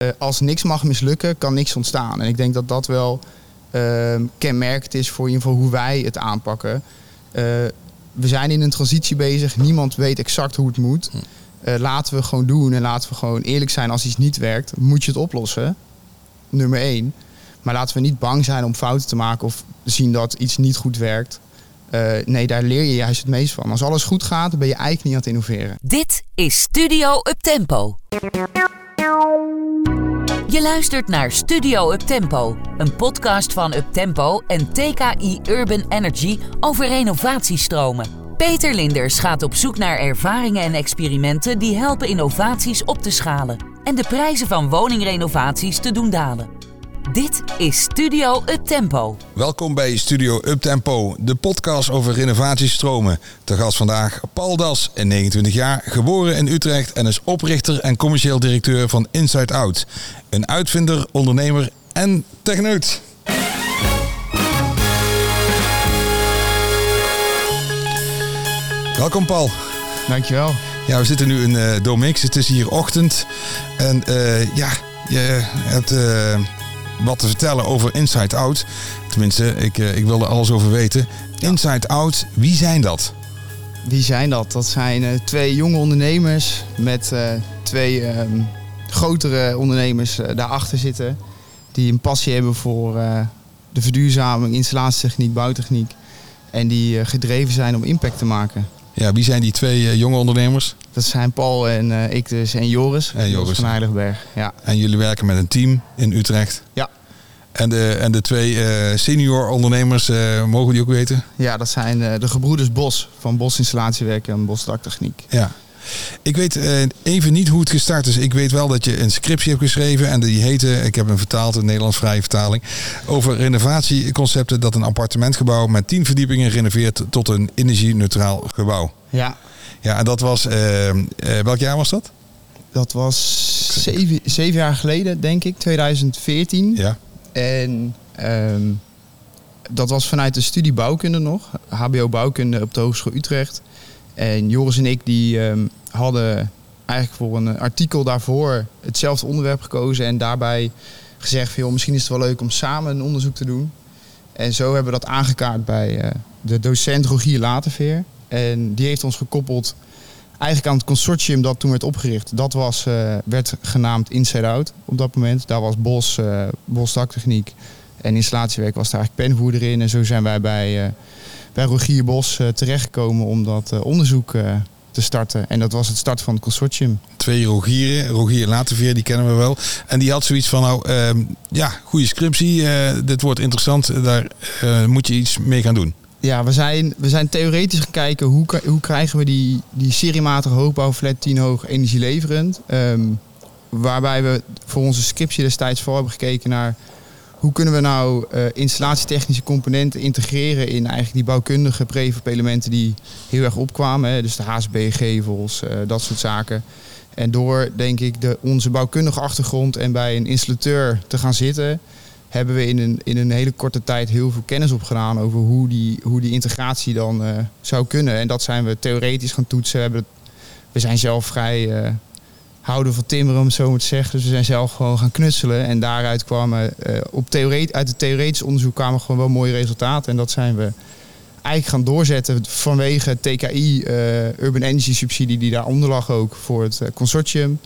eh, als niks mag mislukken, kan niks ontstaan. En ik denk dat dat wel uh, kenmerkend is voor in ieder geval hoe wij het aanpakken. Uh, we zijn in een transitie bezig. Niemand weet exact hoe het moet. Uh, laten we gewoon doen en laten we gewoon eerlijk zijn. Als iets niet werkt, moet je het oplossen. Nummer één. Maar laten we niet bang zijn om fouten te maken of zien dat iets niet goed werkt. Uh, nee, daar leer je juist het meest van. Als alles goed gaat, dan ben je eigenlijk niet aan het innoveren. Dit is Studio Uptempo. Je luistert naar Studio Uptempo, een podcast van Uptempo en TKI Urban Energy over renovatiestromen. Peter Linders gaat op zoek naar ervaringen en experimenten die helpen innovaties op te schalen en de prijzen van woningrenovaties te doen dalen. Dit is Studio Uptempo. Welkom bij Studio Uptempo, de podcast over renovatiestromen. Te gast vandaag Paul Das, 29 jaar, geboren in Utrecht en is oprichter en commercieel directeur van Inside Out. Een uitvinder, ondernemer en techneut. Welkom Paul. Dankjewel. Ja, we zitten nu in uh, Domix. Het is hier ochtend. En uh, ja, je hebt... Uh, wat te vertellen over Inside Out. Tenminste, ik, uh, ik wil er alles over weten. Inside Out, wie zijn dat? Wie zijn dat? Dat zijn uh, twee jonge ondernemers met uh, twee um, grotere ondernemers daarachter zitten. Die een passie hebben voor de verduurzaming, installatietechniek, bouwtechniek. En die gedreven zijn om impact te maken. Ja, wie zijn die twee jonge ondernemers? Dat zijn Paul en ik dus en Joris. En Joris van Heiligberg. Ja. En jullie werken met een team in Utrecht? Ja. En de, en de twee uh, senior ondernemers, uh, mogen die ook weten? Ja, dat zijn de gebroeders Bos van Bos Installatiewerk en Bos Daktechniek. Ja. Ik weet even niet hoe het gestart is. Ik weet wel dat je een scriptie hebt geschreven en die heette, ik heb hem vertaald, een Nederlands vrije vertaling, over renovatieconcepten dat een appartementgebouw met tien verdiepingen renoveert tot een energie-neutraal gebouw. Ja. Ja, en dat was, welk jaar was dat? Dat was zeven, zeven jaar geleden, denk ik, 2014. Ja. En um, dat was vanuit de studie bouwkunde nog, HBO bouwkunde op de Hogeschool Utrecht. En Joris en ik die um, hadden eigenlijk voor een artikel daarvoor hetzelfde onderwerp gekozen en daarbij gezegd van joh, misschien is het wel leuk om samen een onderzoek te doen. En zo hebben we dat aangekaart bij uh, de docent Rogier Laterveer. En die heeft ons gekoppeld eigenlijk aan het consortium dat toen werd opgericht. Dat was, uh, werd genaamd Inside Out op dat moment. Daar was Bos, uh, Bos Daktechniek en installatiewerk was daar eigenlijk penvoerder in. En zo zijn wij bij, uh, bij Rogier Bos terechtgekomen om dat onderzoek te starten. En dat was het start van het consortium. Twee Rogieren, Rogier Laterveer, die kennen we wel. En die had zoiets van, nou ja, goede scriptie, dit wordt interessant, daar moet je iets mee gaan doen ja, we zijn, we zijn theoretisch gaan kijken hoe, hoe krijgen we die, die seriematige hoogbouw flat 10 hoog energieleverend. Um, waarbij we voor onze scriptie destijds voor hebben gekeken naar hoe kunnen we nou uh, installatietechnische componenten integreren in eigenlijk die bouwkundige prefab elementen die heel erg opkwamen. Dus de HSB-gevels, uh, dat soort zaken. En door, denk ik, de, onze bouwkundige achtergrond en bij een installateur te gaan zitten hebben we in een, in een hele korte tijd heel veel kennis opgedaan over hoe die, hoe die integratie dan uh, zou kunnen. En dat zijn we theoretisch gaan toetsen. We, hebben, we zijn zelf vrij uh, houden van timmeren, om zo maar te zeggen. Dus we zijn zelf gewoon gaan knutselen. En daaruit kwamen, uh, op theoret, uit het theoretisch onderzoek kwamen gewoon wel mooie resultaten. En dat zijn we eigenlijk gaan doorzetten vanwege TKI, Urban Energy Subsidie, die daaronder lag ook voor het consortium.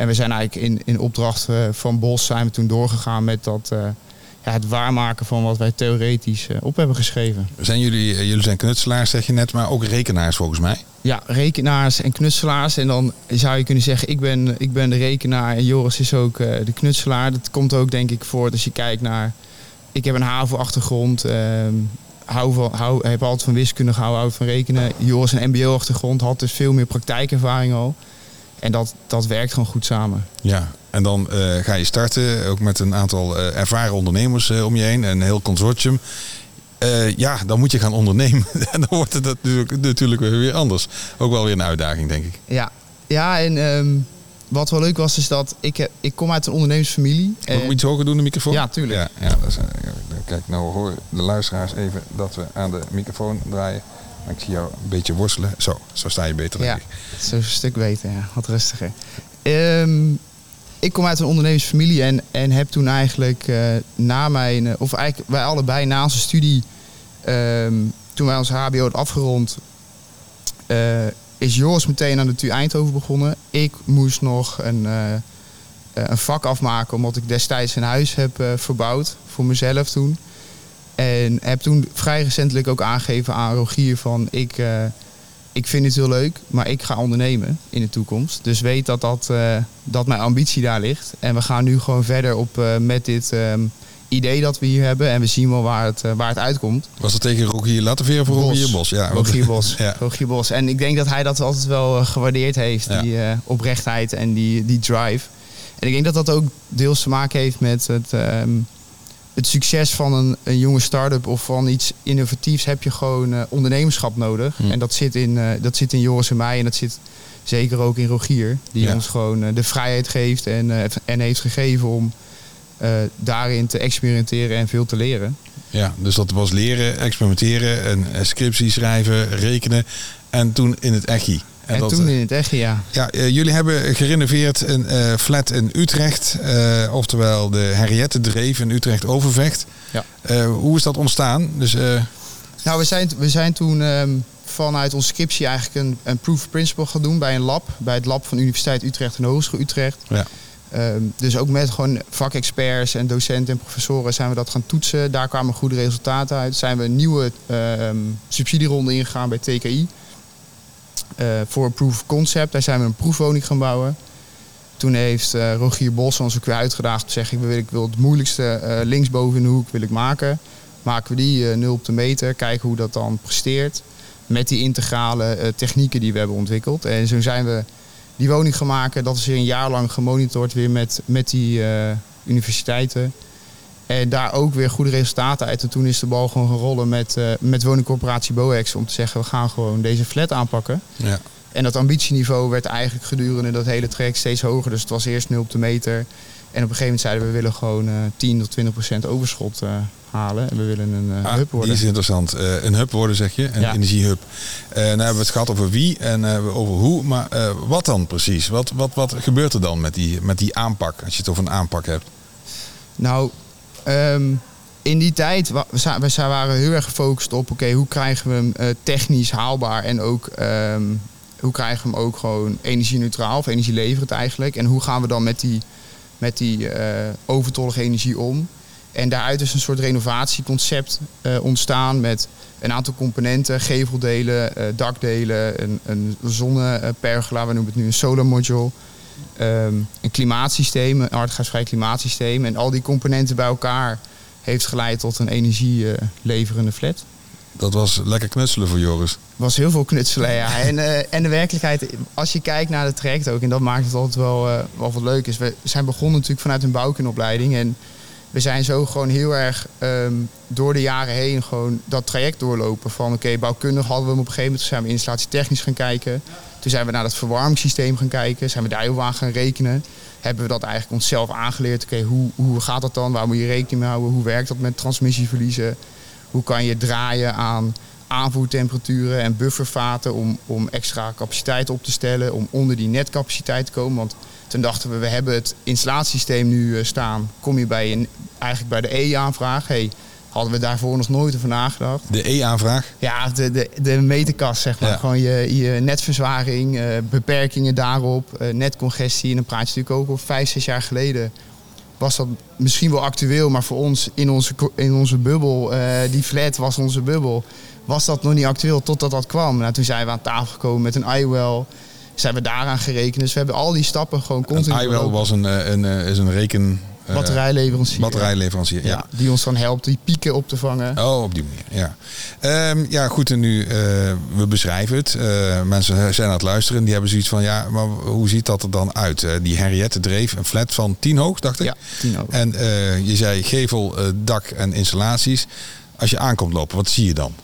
En we zijn eigenlijk in, in opdracht uh, van Bos zijn we toen doorgegaan met dat, uh, ja, het waarmaken van wat wij theoretisch uh, op hebben geschreven. Zijn jullie, jullie zijn knutselaars, zeg je net, maar ook rekenaars volgens mij? Ja, rekenaars en knutselaars. En dan zou je kunnen zeggen, ik ben, ik ben de rekenaar en Joris is ook de knutselaar. Dat komt ook denk ik voort als je kijkt naar... Ik heb een HAVO-achtergrond, ehm, hou van, hou, heb altijd van wiskunde gehouden, hou van rekenen. Joris een mbo-achtergrond, had dus veel meer praktijkervaring al. En dat, dat werkt gewoon goed samen. Ja, en dan uh, ga je starten, ook met een aantal uh, ervaren ondernemers uh, om je heen, een heel consortium. ja, dan moet je gaan ondernemen. en dan wordt het natuurlijk, natuurlijk weer anders. Ook wel weer een uitdaging, denk ik. Ja, ja en um, wat wel leuk was, is dat ik, heb, ik kom uit een ondernemersfamilie. En... Moet je iets hoger doen, de microfoon? Ja, tuurlijk. Ja, ja, dat is, kijk, nou hoor de luisteraars even dat we aan de microfoon draaien. Ik zie jou een beetje worstelen. Zo, zo sta je beter. Ja, zo een stuk beter. Ja. Wat rustiger. Um, ik kom uit een ondernemersfamilie en, en heb toen eigenlijk uh, na mijn, uh, of eigenlijk wij allebei na onze studie, um, toen wij ons HBO hadden afgerond, uh, is Joris meteen aan de TU Eindhoven begonnen. Ik moest nog een, een vak afmaken omdat ik destijds een huis heb verbouwd voor mezelf toen. En heb toen vrij recentelijk ook aangegeven aan Rogier van ik ik vind het heel leuk, maar ik ga ondernemen in de toekomst. Dus weet dat, dat, uh, dat mijn ambitie daar ligt. En we gaan nu gewoon verder op uh, met dit um, idee dat we hier hebben. En we zien wel waar het, waar het uitkomt. Was het tegen Rogier Latteveer of Rogier Bos? Ja, Rogier Bos. ja. Rogier Bos. En ik denk dat hij dat altijd wel gewaardeerd heeft. Ja. Die oprechtheid en die, die drive. En ik denk dat dat ook deels te maken heeft met het... Um, het succes van een, een jonge start-up of van iets innovatiefs heb je gewoon uh, ondernemerschap nodig. En dat zit, in, uh, dat zit in Joris en mij en dat zit zeker ook in Rogier. Die ja. ons gewoon uh, de vrijheid geeft en, en heeft gegeven om daarin te experimenteren en veel te leren. Ja, dus dat was leren, experimenteren, een scriptie schrijven, rekenen en toen in het echi. En, en dat, toen in het echt, ja. Ja, uh, jullie hebben gerenoveerd een uh, flat in Utrecht. Oftewel de Henriette Dreef in Utrecht Overvecht. Ja. hoe is dat ontstaan? Dus, nou, we zijn, we zijn toen um, vanuit onze scriptie eigenlijk een, een proof of principle gaan doen bij een lab. Bij het lab van de Universiteit Utrecht en Hogeschool Utrecht. Ja. Um, dus ook met gewoon vakexperts en docenten en professoren zijn we dat gaan toetsen. Daar kwamen goede resultaten uit. Zijn we een nieuwe um, subsidieronde ingegaan bij TKI. Uh, voor proof of concept. Daar zijn we een proefwoning gaan bouwen. Toen heeft uh, Rogier Bos ons ook weer uitgedaagd. te zeggen, ik wil, ik wil het moeilijkste uh, linksboven in de hoek wil ik maken. Maken we die nul op de meter. Kijken hoe dat dan presteert. Met die integrale technieken die we hebben ontwikkeld. En zo zijn we die woning gaan maken. Dat is weer een jaar lang gemonitord weer met, met die universiteiten. En daar ook weer goede resultaten uit. En toen is de bal gewoon gaan rollen met, uh, met woningcorporatie Boex. Om te zeggen, we gaan gewoon deze flat aanpakken. Ja. En dat ambitieniveau werd eigenlijk gedurende dat hele traject steeds hoger. Dus het was eerst 0 op de meter. En op een gegeven moment zeiden we, we willen gewoon uh, 10 tot 20 procent overschot uh, halen. En we willen een uh, hub worden. Die is interessant. een hub worden zeg je, een ja. energiehub. nou hebben we het gehad over wie en over hoe. Maar wat dan precies? Wat, wat, wat gebeurt er dan met die, met die aanpak, als je het over een aanpak hebt? Nou, Um, in die tijd, we, we waren heel erg gefocust op, oké, hoe krijgen we hem uh, technisch haalbaar en ook um, hoe krijgen we hem ook gewoon energie-neutraal of energieleverend eigenlijk. En hoe gaan we dan met die, met die uh, overtollige energie om? En daaruit is een soort renovatieconcept uh, ontstaan met een aantal componenten, geveldelen, dakdelen, een, een zonnepergola, we noemen het nu een solar module um, een klimaatsysteem, een aardgasvrij klimaatsysteem. En al die componenten bij elkaar heeft geleid tot een energieleverende flat. Dat was lekker knutselen voor Joris. was heel veel knutselen, ja. En, uh, en de werkelijkheid, als je kijkt naar het traject ook, en dat maakt het altijd wel, uh, wel wat leuk is. We zijn begonnen natuurlijk vanuit een bouwkundeopleiding. En we zijn zo gewoon heel erg um, door de jaren heen gewoon dat traject doorlopen. Van oké, okay, bouwkundig hadden we hem op een gegeven moment, toen zijn we installatietechnisch gaan kijken. Toen zijn we naar het verwarmingssysteem gaan kijken, zijn we daar heel aan gaan rekenen. Hebben we dat eigenlijk onszelf aangeleerd. Oké, hoe, hoe gaat dat dan? Waar moet je rekening mee houden? Hoe werkt dat met transmissieverliezen? Hoe kan je draaien aan aanvoertemperaturen en buffervaten om, om extra capaciteit op te stellen, om onder die netcapaciteit te komen? Want toen dachten we, we hebben het installatiesysteem nu eh, staan. Kom je bij een, eigenlijk bij de E-aanvraag. Hey, hadden we daarvoor nog nooit over nagedacht. De E-aanvraag? Ja, de, de, de meterkast, zeg maar. Gewoon je, je netverzwaring, uh, beperkingen daarop, uh, netcongestie. En dan praat je natuurlijk ook al vijf, zes jaar geleden. Was dat misschien wel actueel, maar voor ons in onze, in onze bubbel, uh, die flat was onze bubbel, was dat nog niet actueel totdat dat kwam. Nou, toen zijn we aan tafel gekomen met een iWell zijn we daaraan gerekend. Dus we hebben al die stappen gewoon continu. IWell was een, een, is een reken eh, batterijleverancier. Batterijleverancier, ja. Die ons dan helpt die pieken op te vangen. Oh, op die manier, ja. Um, ja, goed, en nu, uh, we beschrijven het. Uh, mensen zijn aan het luisteren. Die hebben zoiets van, ja, maar hoe ziet dat er dan uit? die Henriette dreef een flat van 10 hoog, dacht ik. Ja, 10 hoog. En je zei gevel, dak en installaties. Als je aankomt lopen, wat zie je dan?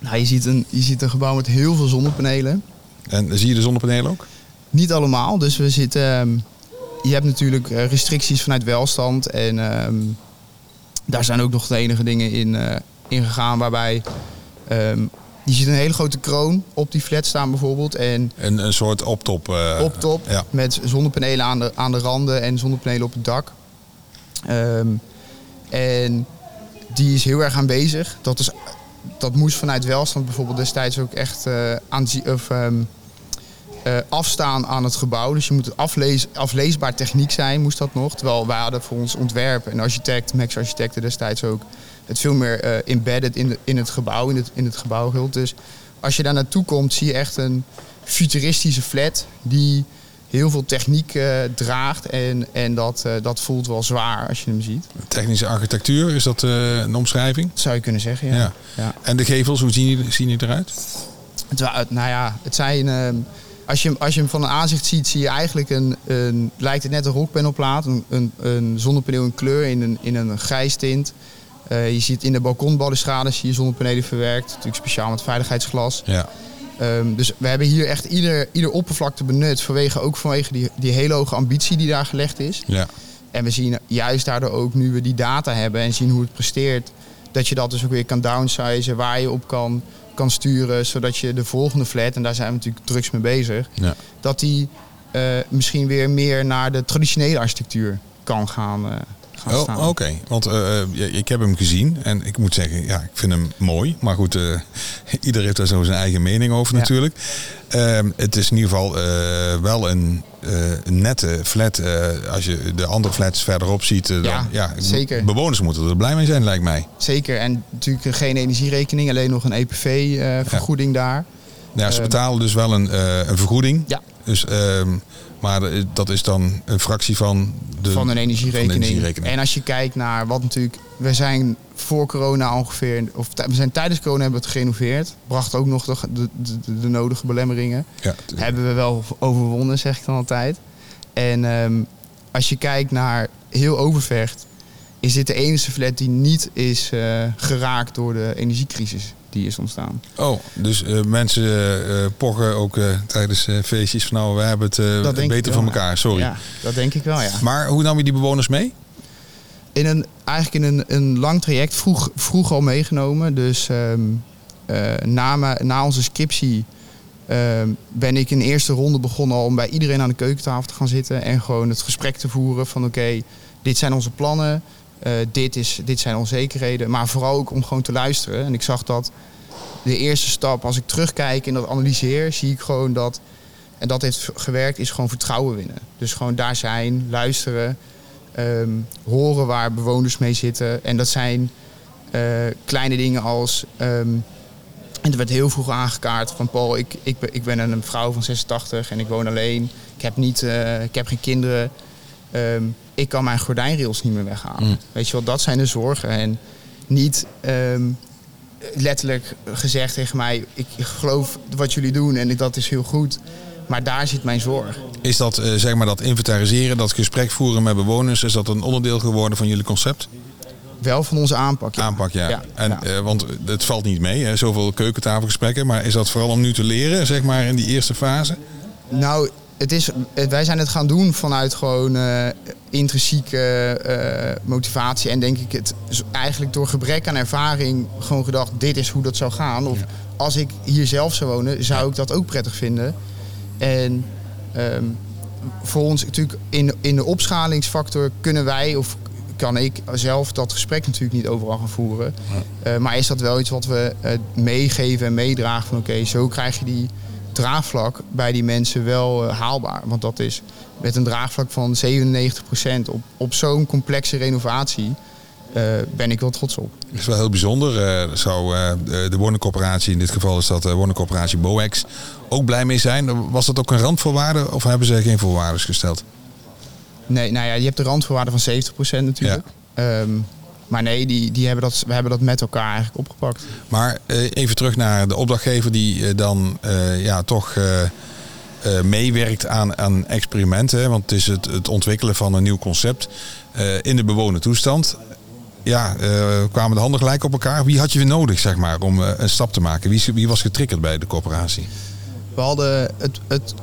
Nou, je ziet een, je ziet een gebouw met heel veel zonnepanelen. En zie je de zonnepanelen ook? Niet allemaal. Dus we zitten ehm, je hebt natuurlijk eh, restricties vanuit welstand. En um, daar zijn ook nog de enige dingen in, uh, in gegaan waarbij um, je ziet een hele grote kroon op die flat staan bijvoorbeeld. En Een, een soort optop. eh, op top Ja. met zonnepanelen aan de, aan de randen en zonnepanelen op het dak. Ehm, en die is heel erg aanwezig. Dat, is, dat moest vanuit welstand bijvoorbeeld destijds ook echt eh, aanzie- of, ehm, eh, afstaan aan het gebouw. Dus je moet het aflees, afleesbaar techniek zijn, moest dat nog. Terwijl wij hadden voor ons ontwerp en architect, Max Architecten destijds ook, het veel meer eh, embedded in, de, in het gebouw, in het, in het. Dus als je daar naartoe komt, zie je echt een futuristische flat die heel veel techniek eh, draagt. En, en dat, dat voelt wel zwaar als je hem ziet. Technische architectuur, is dat een omschrijving? Dat zou je kunnen zeggen, ja. Ja. ja. En de gevels, hoe zien die, zien die eruit? Het, nou ja, het zijn... als, je, hem- als je hem van een aanzicht ziet, zie je eigenlijk een... een lijkt het net een rockpanelplaat. Een, een, een zonnepaneel in kleur in een, in een grijs tint. Eh, je ziet in de balkonbalustrade zie je zonnepanelen verwerkt. Natuurlijk speciaal met veiligheidsglas. Ja. Ehm, dus we hebben hier echt ieder, ieder oppervlakte benut. Vanwege, ook vanwege die, die hele hoge ambitie die daar gelegd is. ja. En we zien juist daardoor ook, nu we die data hebben en zien hoe het presteert, dat je dat dus ook weer kan downsizen, waar je op kan, kan sturen, zodat je de volgende flat, en daar zijn we natuurlijk drugs mee bezig, ja. dat die eh, misschien weer meer naar de traditionele architectuur kan gaan, eh gaan Oh. Oké, want eh, eh, ik heb hem gezien en ik moet zeggen, ja, ik vind hem mooi. Maar goed, eh ieder heeft daar zo zijn eigen mening over Ja. natuurlijk. Ehm, het is in ieder geval wel een, nette flat. als je de andere flats verderop ziet, dan, Ja, ja, zeker. bewoners moeten er blij mee zijn, lijkt mij. Zeker, en natuurlijk geen energierekening, alleen nog een EPV-vergoeding daar. Ja, ze Ehm, betalen dus wel een, een vergoeding. Ja. Dus, ehm, maar eh, dat is dan een fractie van de, van een energierekening. van de energierekening. En als je kijkt naar wat natuurlijk, we zijn voor corona ongeveer, of we zijn tijdens corona hebben we het gerenoveerd. Bracht ook nog de, de, de, de nodige belemmeringen. Ja, Hebben we wel overwonnen, zeg ik dan altijd. En ehm, als je kijkt naar heel Overvecht, is dit de enige flat die niet is eh, geraakt door de energiecrisis die is ontstaan. Oh, dus eh, mensen eh, eh, pochen ook eh, tijdens eh, feestjes van nou, we hebben het eh, Dat denk ik beter wel, van ja. elkaar, sorry. Ja, dat denk ik wel, ja. Maar hoe nam je die bewoners mee? in een, eigenlijk in een, een lang traject vroeg, vroeg al meegenomen. Dus ehm, eh, na, me- na onze scriptie ehm, ben ik in de eerste ronde begonnen al om bij iedereen aan de keukentafel te gaan zitten. En gewoon het gesprek te voeren van oké, dit zijn onze plannen. Eh, dit, is, dit zijn onzekerheden. Maar vooral ook om gewoon te luisteren. En ik zag dat de eerste stap, als ik terugkijk en dat analyseer, zie ik gewoon dat... En dat heeft gewerkt, is gewoon vertrouwen winnen. Dus gewoon daar zijn, luisteren ehm, horen waar bewoners mee zitten. En dat zijn eh, kleine dingen als. ehm, en er werd heel vroeg aangekaart van Paul, ik, ik, ik ben een vrouw van 86 en ik woon alleen. Ik heb, niet, eh, ik heb geen kinderen. Ehm, ik kan mijn gordijnrails niet meer weghalen. Mm. Weet je wel, dat zijn de zorgen. En niet ehm, letterlijk gezegd tegen mij, ik geloof wat jullie doen en dat is heel goed. Maar daar zit mijn zorg. Is dat eh, zeg maar dat inventariseren, dat gesprek voeren met bewoners, is dat een onderdeel geworden van jullie concept? Wel van onze aanpak. ja. Aanpak, ja. Ja, en, ja. eh, want het valt niet mee, hè, zoveel keukentafelgesprekken. Maar is dat vooral om nu te leren, zeg maar, in die eerste fase? Nou, het is, wij zijn het gaan doen vanuit gewoon eh, intrinsieke eh, motivatie. En denk ik het eigenlijk door gebrek aan ervaring gewoon gedacht, dit is hoe dat zou gaan. Of als ik hier zelf zou wonen, zou ik dat ook prettig vinden. En ehm, voor ons natuurlijk in, in de opschalingsfactor kunnen wij of kan ik zelf dat gesprek natuurlijk niet overal gaan voeren. Eh, maar is dat wel iets wat we meegeven en meedragen van oké, zo krijg je die draagvlak bij die mensen wel eh, haalbaar. Want dat is met een draagvlak van 97% op, op zo'n complexe renovatie eh, ben ik wel trots op. Dat is wel heel bijzonder. Eh, zou de de woningcorporatie, in dit geval is dat de woningcorporatie Boex, ook blij mee zijn? Was dat ook een randvoorwaarde of hebben ze geen voorwaarden gesteld? Nee, nou ja, je hebt de randvoorwaarde van 70% natuurlijk. Ehm, maar nee, die, die hebben dat, we hebben dat met elkaar eigenlijk opgepakt. Maar eh, even terug naar de opdrachtgever die eh, dan eh, ja, toch meewerkt aan, aan experimenten. hè, Want het is het, het ontwikkelen van een nieuw concept in de bewoonde toestand. Ja, kwamen de handen gelijk op elkaar. Wie had je weer nodig zeg maar, om een stap te maken? Wie, wie was getriggerd bij de corporatie? We hadden het, het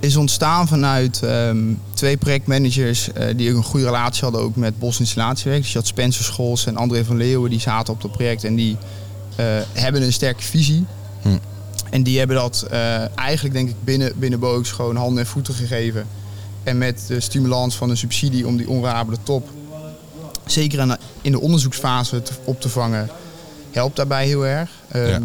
is ontstaan vanuit ehm, twee projectmanagers eh, die ook een goede relatie hadden ook met Bos Installatiewerk. Dus je had Spencer Scholz en André van Leeuwen die zaten op dat project en die eh, hebben een sterke visie. Hm. En die hebben dat eh, eigenlijk denk ik binnen, binnen Box gewoon handen en voeten gegeven. En met de stimulans van een subsidie om die onrabele top, zeker in de onderzoeksfase op te vangen, helpt daarbij heel erg. Ehm, Ja.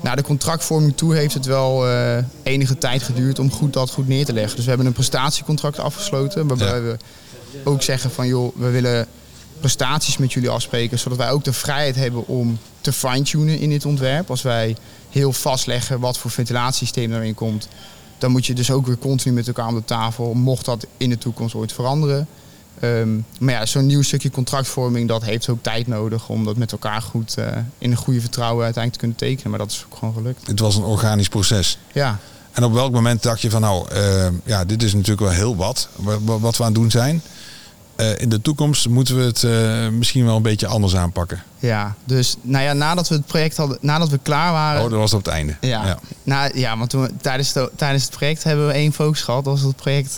Naar de contractvorming toe heeft het wel eh, enige tijd geduurd om goed dat goed neer te leggen. Dus we hebben een prestatiecontract afgesloten, waarbij Ja. we ook zeggen van joh, we willen prestaties met jullie afspreken, zodat wij ook de vrijheid hebben om te fine-tunen in dit ontwerp. Als wij heel vastleggen wat voor ventilatiesysteem erin komt, dan moet je dus ook weer continu met elkaar om de tafel, mocht dat in de toekomst ooit veranderen. Ehm, maar ja, zo'n nieuw stukje contractvorming, dat heeft ook tijd nodig om dat met elkaar goed eh, in een goede vertrouwen uiteindelijk te kunnen tekenen. Maar dat is ook gewoon gelukt. Het was een organisch proces. Ja, En op welk moment dacht je van nou, eh, ja, dit is natuurlijk wel heel wat, wa- wa- wat we aan het doen zijn. Eh, in de toekomst moeten we het eh, misschien wel een beetje anders aanpakken. ja. Dus nou ja, nadat we het project hadden, nadat we klaar waren. Oh, dat was op het einde. Ja, ja. Nou, ja want toen, we- tijdens, de, tijdens het project hebben we één focus gehad. Dat was het project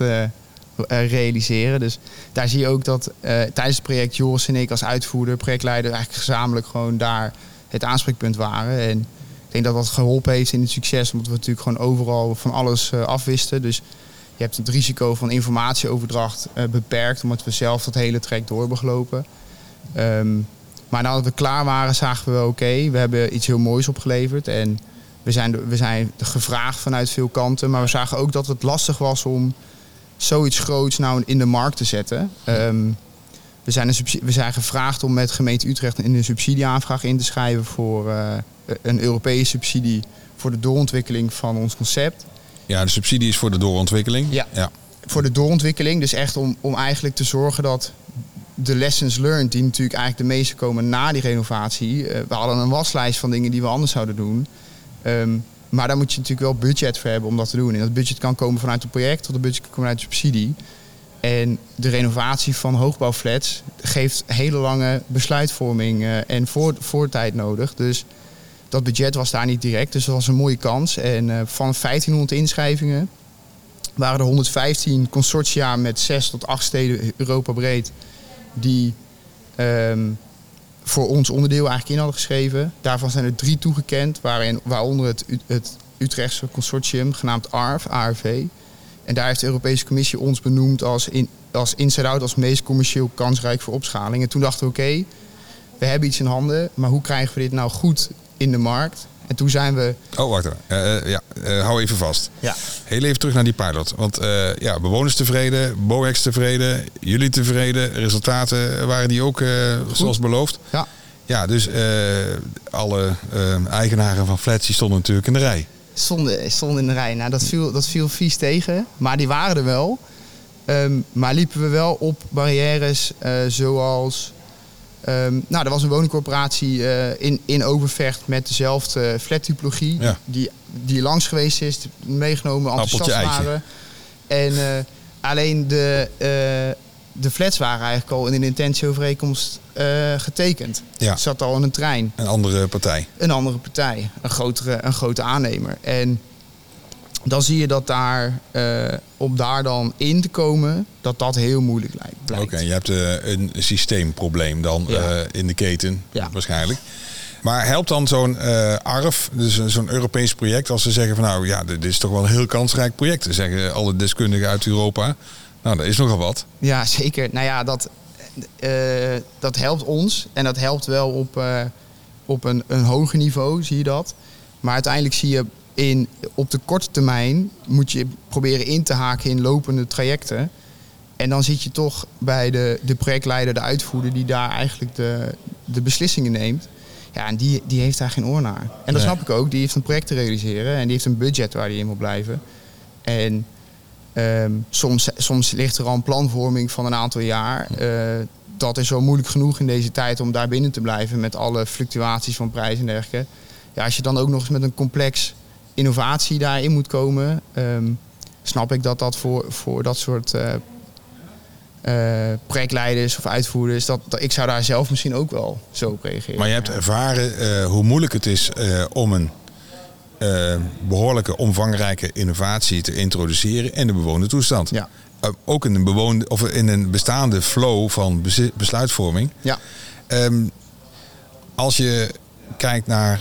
realiseren. Dus daar zie je ook dat eh, tijdens het project Joris en ik als uitvoerder, projectleider, eigenlijk gezamenlijk gewoon daar het aanspreekpunt waren. En ik denk dat dat geholpen heeft in het succes. Omdat we natuurlijk gewoon overal van alles eh, afwisten. Dus je hebt het risico van informatieoverdracht eh, beperkt. Omdat we zelf dat hele traject door hebben gelopen. Ehm, maar nadat we klaar waren, zagen we wel oké, we hebben iets heel moois opgeleverd. En we zijn, we zijn gevraagd vanuit veel kanten. Maar we zagen ook dat het lastig was om zoiets groots nou in de markt te zetten. Ehm, we, zijn een we zijn gevraagd om met gemeente Utrecht in een subsidieaanvraag in te schrijven voor eh, een Europese subsidie voor de doorontwikkeling van ons concept. Ja, de subsidie is voor de doorontwikkeling. Ja. ja. Voor de doorontwikkeling, dus echt om, om eigenlijk te zorgen dat de lessons learned, die natuurlijk eigenlijk de meeste komen na die renovatie. eh, we hadden een waslijst van dingen die we anders zouden doen. Ehm, maar daar moet je natuurlijk wel budget voor hebben om dat te doen. En dat budget kan komen vanuit het project of dat budget kan komen uit subsidie. En de renovatie van hoogbouwflats geeft hele lange besluitvorming eh, en voor, voortijd nodig. Dus dat budget was daar niet direct. Dus dat was een mooie kans. En eh, van 1500 inschrijvingen waren er 115 consortia met 6 tot 8 steden Europa breed die ehm, voor ons onderdeel eigenlijk in hadden geschreven. Daarvan zijn er drie toegekend, waarin, waaronder het, het Utrechtse consortium genaamd ARV, ARV. En daar heeft de Europese Commissie ons benoemd als, in, als inside-out als meest commercieel kansrijk voor opschaling. En toen dachten we, oké, we hebben iets in handen, maar hoe krijgen we dit nou goed in de markt? En toen zijn we... Oh, wacht even. Eh, eh, ja, eh, hou even vast. Ja, Heel even terug naar die pilot. Want eh, ja, bewoners tevreden, BOEX tevreden, jullie tevreden. Resultaten waren die ook zoals beloofd. ja. Ja, dus alle eigenaren van flats die stonden natuurlijk in de rij. stonden, stonden in de rij. Nou, dat viel, dat viel vies tegen. Maar die waren er wel. Ehm, maar liepen we wel op barrières zoals... ehm, nou, er was een woningcorporatie eh, in, in Overvecht met dezelfde flattypologie. Ja. Die, die langs geweest is, meegenomen, enthousiast waren. En eh, alleen de, eh, de flats waren eigenlijk al in een intentieovereenkomst eh, getekend. Ja. Zat al in een trein Een andere partij. een andere partij, een, grotere, een grote aannemer. En dan zie je dat daar, eh, om daar dan in te komen, dat dat heel moeilijk lijkt. Oké, je hebt eh, een systeemprobleem dan Ja. eh, in de keten, Ja. waarschijnlijk. Maar helpt dan zo'n ARF, dus zo'n Europees project, als ze zeggen van nou ja, dit is toch wel een heel kansrijk project. Zeggen alle deskundigen uit Europa. Nou, dat is nogal wat. Ja, zeker. Nou ja, dat, dat helpt ons. En dat helpt wel op, op een, een hoger niveau, zie je dat. Maar uiteindelijk zie je in, op de korte termijn moet je proberen in te haken in lopende trajecten. En dan zit je toch bij de, de projectleider, de uitvoerder, die daar eigenlijk de, de beslissingen neemt. Ja, en die, die heeft daar geen oor naar. En dat Nee. snap ik ook. Die heeft een project te realiseren en die heeft een budget waar die in moet blijven. En Ehm, soms, soms ligt er al een planvorming van een aantal jaar. Eh, dat is wel moeilijk genoeg in deze tijd om daar binnen te blijven met alle fluctuaties van prijs en dergelijke. Ja, als je dan ook nog eens met een complex innovatie daarin moet komen, ehm, snap ik dat dat voor, voor dat soort eh, projectleiders of uitvoerders, dat, dat, ik zou daar zelf misschien ook wel zo op reageren. Maar je hebt ervaren eh, hoe moeilijk het is om een eh, behoorlijke, omvangrijke innovatie te introduceren in de bewoonde toestand. Ja. Ook in een, bewoonde, of in een bestaande flow van besluitvorming. Ja, Ehm, als je kijkt naar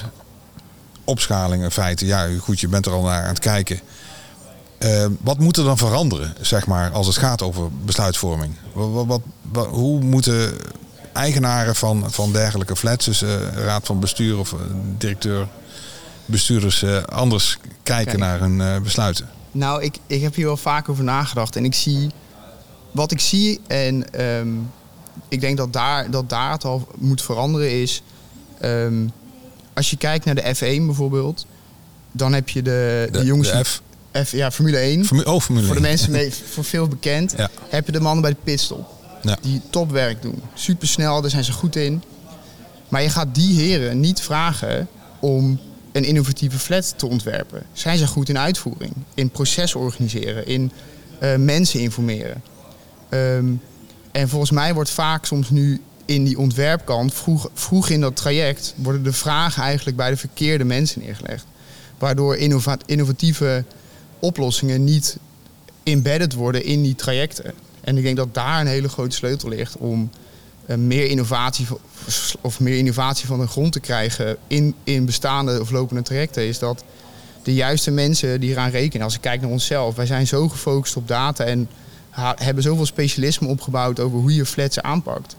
opschaling in feite. Ja, goed, je bent er al naar aan het kijken. Uh, wat moet er dan veranderen, zeg maar, als het gaat over besluitvorming? Wat, wat, wat, hoe moeten eigenaren van, van dergelijke flats, dus uh, raad van bestuur of uh, directeur, bestuurders, anders kijken Kijk. naar hun besluiten? Nou, ik, ik heb hier wel vaak over nagedacht en ik zie wat ik zie en um, ik denk dat daar, dat daar het al moet veranderen is. Um, als je kijkt naar de F1 bijvoorbeeld, dan heb je de, de, de jongens. De F. F, ja, Formule 1. Formule, oh, Formule voor de mensen mee, voor veel bekend. Ja. Heb je de mannen bij de pitstop. Ja. Die topwerk doen. Super snel, daar zijn ze goed in. Maar je gaat die heren niet vragen om een innovatieve flat te ontwerpen. Zijn ze goed in uitvoering, in proces organiseren, in uh, mensen informeren. Um, en volgens mij wordt vaak soms nu in die ontwerpkant, vroeg, vroeg in dat traject, worden de vragen eigenlijk bij de verkeerde mensen neergelegd. Waardoor innovatieve oplossingen niet embedded worden in die trajecten. En ik denk dat daar een hele grote sleutel ligt om uh, meer innovatie of meer innovatie van de grond te krijgen in, in bestaande of lopende trajecten. Is dat de juiste mensen die eraan rekenen. Als ik kijk naar onszelf, wij zijn zo gefocust op data en hebben zoveel specialisme opgebouwd over hoe je flats aanpakt.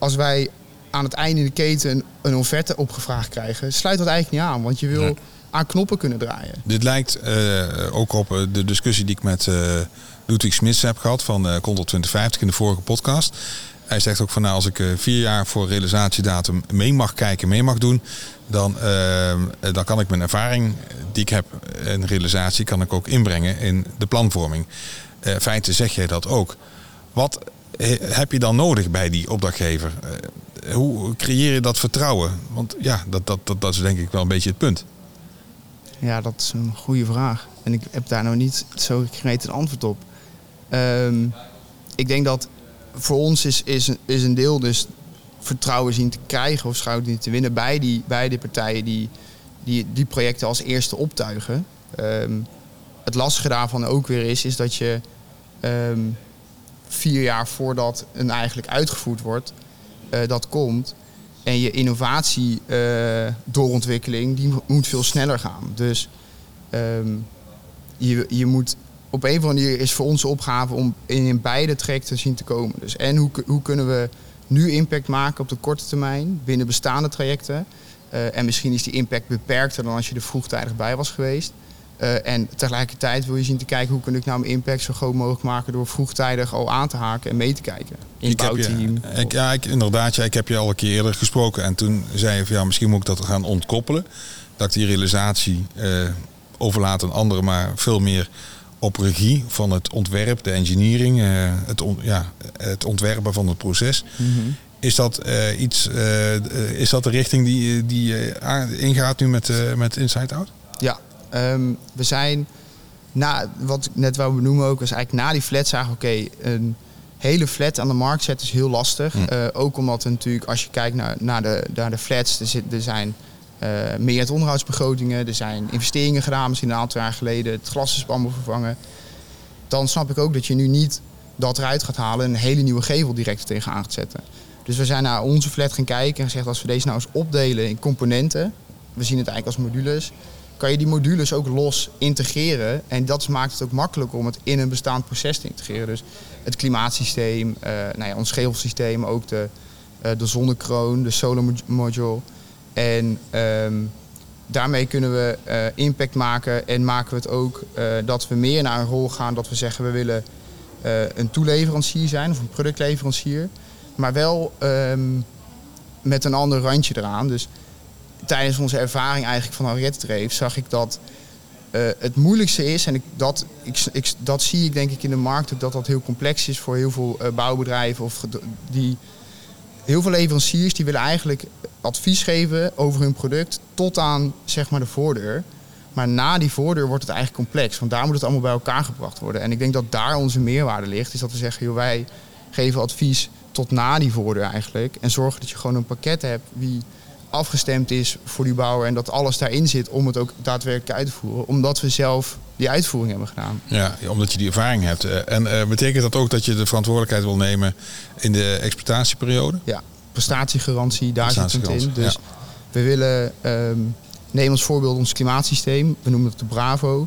Als wij aan het einde in de keten een offerte opgevraagd krijgen, sluit dat eigenlijk niet aan. Want je wil aan knoppen kunnen draaien. Dit lijkt uh, ook op eh, de discussie die ik met uh, Ludwig Smits heb gehad van uh, Control 2050 in de vorige podcast. Hij zegt ook van nou, als ik vier jaar voor realisatiedatum mee mag kijken, mee mag doen, dan, dan kan ik mijn ervaring die ik heb in realisatie kan ik ook inbrengen in de planvorming. In feite zeg jij dat ook. Wat heb je dan nodig bij die opdrachtgever? hoe creëer je dat vertrouwen? Want ja, dat, dat, dat, dat is denk ik wel een beetje het punt. Ja, dat is een goede vraag. En ik heb daar nou niet zo een antwoord op. Um, ik denk dat voor ons is, is, is een deel dus vertrouwen zien te krijgen of schouder te winnen bij die, bij die partijen die, die die projecten als eerste optuigen. Um, het lastige daarvan ook weer is, is dat je um, vier jaar voordat een eigenlijk uitgevoerd wordt, uh, dat komt, en je innovatie uh, doorontwikkeling die moet veel sneller gaan. Dus um, je, je moet op een of andere manier is voor onze opgave om in beide trajecten zien te komen. Dus en hoe, hoe kunnen we nu impact maken op de korte termijn binnen bestaande trajecten. Uh, en misschien is die impact beperkter dan als je er vroegtijdig bij was geweest. Uh, en tegelijkertijd wil je zien te kijken hoe kun ik nou mijn impact zo groot mogelijk maken door vroegtijdig al aan te haken en mee te kijken. In ik bouwteam. Je, ik, ja, ik, inderdaad. Ja, ik heb je al een keer eerder gesproken en toen zei je van ja, misschien moet ik dat gaan ontkoppelen. Dat ik die realisatie uh, overlaat aan anderen, maar veel meer op regie van het ontwerp, de engineering, uh, het, on, ja, het ontwerpen van het proces. Mm -hmm. Is dat iets, is dat de richting die, die ingaat nu met, met Inside Out? Ja, Um, we zijn, na, wat ik net wou benoemen ook, was eigenlijk na die flat zagen oké, okay, een hele flat aan de markt zetten is heel lastig. Mm. Uh, ook omdat er natuurlijk, als je kijkt naar, naar, de, naar de flats, er, zit, er zijn uh, meer onderhoudsbegrotingen, er zijn investeringen gedaan, misschien een aantal jaar geleden, het glas is allemaal vervangen. Dan snap ik ook dat je nu niet dat eruit gaat halen en een hele nieuwe gevel direct tegenaan gaat zetten. Dus we zijn naar onze flat gaan kijken en gezegd als we deze nou eens opdelen in componenten, we zien het eigenlijk als modules, kan je die modules ook los integreren. En dat maakt het ook makkelijker om het in een bestaand proces te integreren. Dus het klimaatsysteem, uh, nou ja, ons gevelsysteem, ook de, uh, de zonnekroon, de solar module. En um, daarmee kunnen we uh, impact maken en maken we het ook dat we meer naar een rol gaan dat we zeggen we willen een toeleverancier zijn of een productleverancier. Maar wel um, met een ander randje eraan. Dus tijdens onze ervaring eigenlijk van Henriette Dreef zag ik dat uh, het moeilijkste is, en dat, ik, ik, dat zie ik denk ik in de markt ook, dat dat heel complex is voor heel veel uh, bouwbedrijven of die heel veel leveranciers die willen eigenlijk advies geven over hun product tot aan zeg maar de voordeur. Maar na die voordeur wordt het eigenlijk complex, want daar moet het allemaal bij elkaar gebracht worden. En ik denk dat daar onze meerwaarde ligt, is dat we zeggen, joh, wij geven advies tot na die voordeur eigenlijk en zorgen dat je gewoon een pakket hebt wie afgestemd is voor die bouwer en dat alles daarin zit om het ook daadwerkelijk uit te voeren. Omdat we zelf die uitvoering hebben gedaan. Ja, omdat je die ervaring hebt. Eh, en uh, betekent dat ook dat je de verantwoordelijkheid wil nemen in de exploitatieperiode? Ja, prestatiegarantie, daar zit het in. Dus we willen um, Neem als voorbeeld ons klimaatsysteem. We noemen het de Bravo.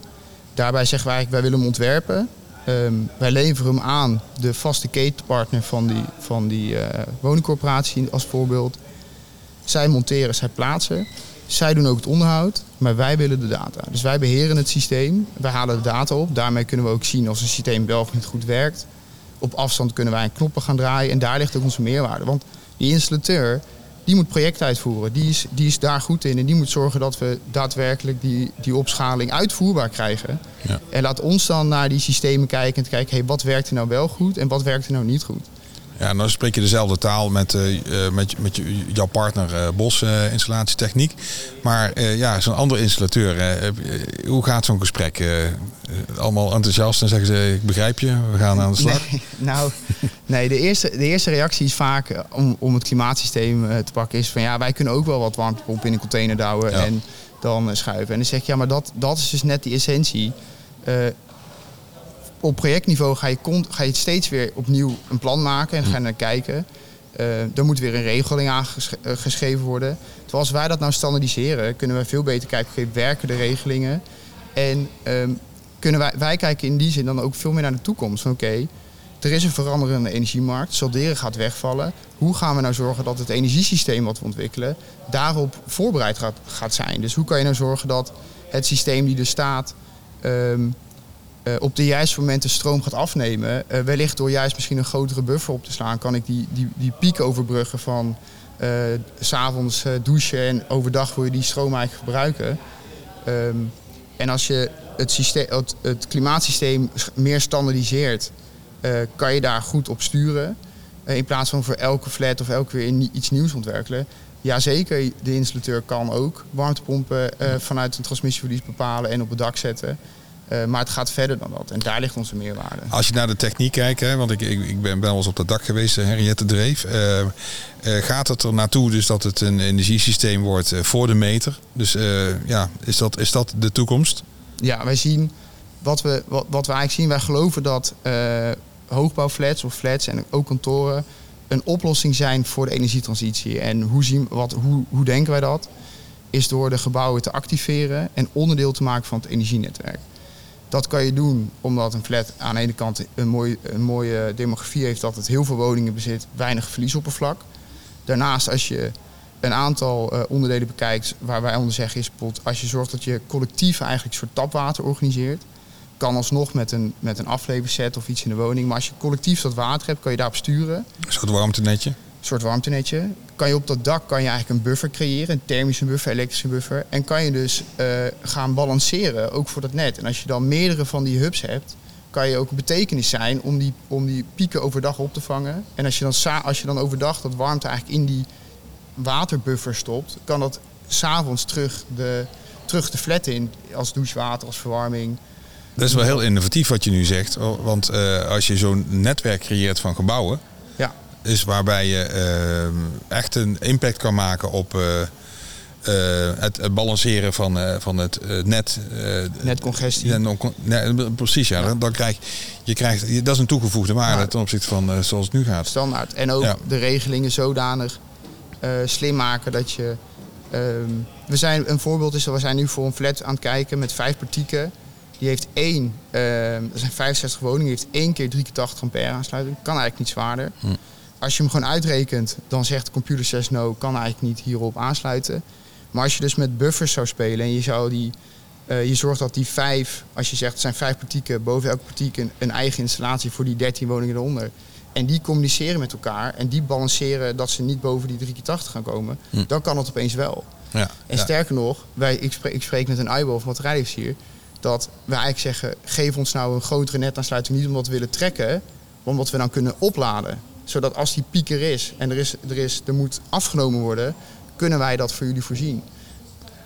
Daarbij zeggen wij, wij willen hem ontwerpen. Ehm, wij leveren hem aan de vaste ketenpartner van die, van die uh, woningcorporatie als voorbeeld. Zij monteren, zij plaatsen. Zij doen ook het onderhoud, maar wij willen de data. Dus wij beheren het systeem, wij halen de data op. Daarmee kunnen we ook zien of een systeem wel of niet goed werkt. Op afstand kunnen wij knoppen gaan draaien en daar ligt ook onze meerwaarde. Want die installateur, die moet projecten uitvoeren. Die is, die is daar goed in en die moet zorgen dat we daadwerkelijk die, die opschaling uitvoerbaar krijgen. Ja. En laat ons dan naar die systemen kijken en kijken, hey, wat werkt er nou wel goed en wat werkt er nou niet goed. Ja, dan spreek je dezelfde taal met, uh, met, met jouw partner uh, Bos uh, Installatietechniek. Maar ja, zo'n andere installateur, hoe gaat zo'n gesprek? allemaal enthousiast en zeggen ze, ik begrijp je, we gaan aan de slag? Nee, nou, nee, de eerste, de eerste reactie is vaak om, om het klimaatsysteem te pakken is van ja, wij kunnen ook wel wat warmtepomp in een container douwen en dan schuiven. En dan zeg je, ja, maar dat, dat is dus net die essentie op projectniveau ga je, ga je steeds weer opnieuw een plan maken en ga je naar kijken. Uh, er moet weer een regeling aangeschreven eh, worden. Terwijl als wij dat nou standaardiseren, kunnen we veel beter kijken, okay, werken de regelingen? En um, kunnen wij, wij kijken in die zin dan ook veel meer naar de toekomst. Oké, er is een veranderende energiemarkt, solderen gaat wegvallen. Hoe gaan we nou zorgen dat het energiesysteem wat we ontwikkelen daarop voorbereid gaat, gaat zijn? Dus hoe kan je nou zorgen dat het systeem die er staat um, uh, op de juiste momenten stroom gaat afnemen. Uh, wellicht door juist misschien een grotere buffer op te slaan, kan ik die, die, die piek overbruggen van uh, s'avonds douchen en overdag wil je die stroom eigenlijk gebruiken. Um, en als je het, systeem, het, het klimaatsysteem meer standaardiseert, kan je daar goed op sturen. in plaats van voor elke flat of elke weer iets nieuws ontwikkelen. Jazeker, de installateur kan ook warmtepompen vanuit een transmissieverlies bepalen en op het dak zetten. Uh, maar het gaat verder dan dat. En daar ligt onze meerwaarde. Als je naar de techniek kijkt, hè, want ik, ik, ik ben wel eens op dat dak geweest, Henriette Dreef. Uh, uh, gaat het er naartoe dus dat het een energiesysteem wordt voor de meter? Dus ja, is dat, is dat de toekomst? Ja, wij zien wat we, wat, wat we eigenlijk zien. Wij geloven dat hoogbouwflats of flats en ook kantoren een oplossing zijn voor de energietransitie. En hoe, zien, wat, hoe, hoe denken wij dat? Is door de gebouwen te activeren en onderdeel te maken van het energienetwerk. Dat kan je doen omdat een flat aan de ene kant een, een mooie demografie heeft, dat het heel veel woningen bezit, weinig verliesoppervlak. Daarnaast, als je een aantal uh, onderdelen bekijkt, waar wij onder zeggen is bijvoorbeeld als je zorgt dat je collectief eigenlijk een soort tapwater organiseert, kan alsnog met een, met een afleverset of iets in de woning. Maar als je collectief dat water hebt, kan je daarop sturen. Een soort warmtenetje? Soort warmtenetje. Kan je op dat dak kan je eigenlijk een buffer creëren, een thermische buffer, elektrische buffer. En kan je dus uh, gaan balanceren, ook voor dat net. En als je dan meerdere van die hubs hebt, kan je ook een betekenis zijn om die, om die pieken overdag op te vangen. En als je, dan, als je dan overdag dat warmte eigenlijk in die waterbuffer stopt, kan dat s'avonds terug de, terug de flat in als douchewater, als verwarming. Dat is wel heel innovatief wat je nu zegt. Want uh, als je zo'n netwerk creëert van gebouwen, is waarbij je uh, echt een impact kan maken op uh, uh, het, het, balanceren van, van het net. Netcongestie. Net, precies, ja. Dan, dan krijg je, krijgt, dat is een toegevoegde waarde ten opzichte van zoals het nu gaat. Standaard. En ook ja. de regelingen zodanig slim maken dat je. Um, we zijn, een voorbeeld is dat we zijn nu voor een flat aan het kijken met vijf partieken. Die heeft één, er zijn 65 woningen, die heeft één keer 3 keer 80 ampère aansluiting. Kan eigenlijk niet zwaarder. Hm als je hem gewoon uitrekent, dan zegt de computer says no, kan eigenlijk niet hierop aansluiten. Maar als je dus met buffers zou spelen en je zou die, uh, je zorgt dat die vijf, als je zegt het zijn vijf partieken, boven elke partiek een, een, eigen installatie voor die 13 woningen eronder. En die communiceren met elkaar en die balanceren dat ze niet boven die 3 keer 80 gaan komen, hm. dan kan het opeens wel. Ja, en sterker nog, wij, ik, spreek, ik spreek met een IBO of hier, dat wij eigenlijk zeggen, geef ons nou een grotere netaansluiting niet omdat we willen trekken, maar omdat we dan kunnen opladen zodat als die piek er is en er, is, er, is, er moet afgenomen worden, kunnen wij dat voor jullie voorzien.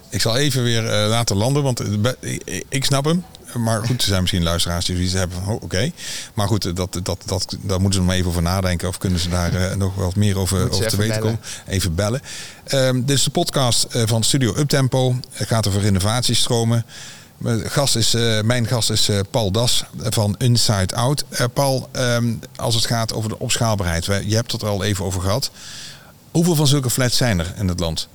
Ik zal even weer uh, laten landen, want ik snap hem. Maar goed, er zijn misschien luisteraars die zoiets hebben van, oh, oké. Maar goed, dat, dat, dat, daar moeten ze nog even over nadenken. Of kunnen ze daar uh, nog wat meer over, over te weten komen. Even bellen. Um, dit is de podcast van Studio Uptempo. Het gaat over innovatiestromen. Mijn gast is, uh, mijn gast is uh, Paul Das van Inside Out. Uh, Paul, um, als het gaat over de opschaalbaarheid, je hebt het er al even over gehad. Hoeveel van zulke flats zijn er in het land?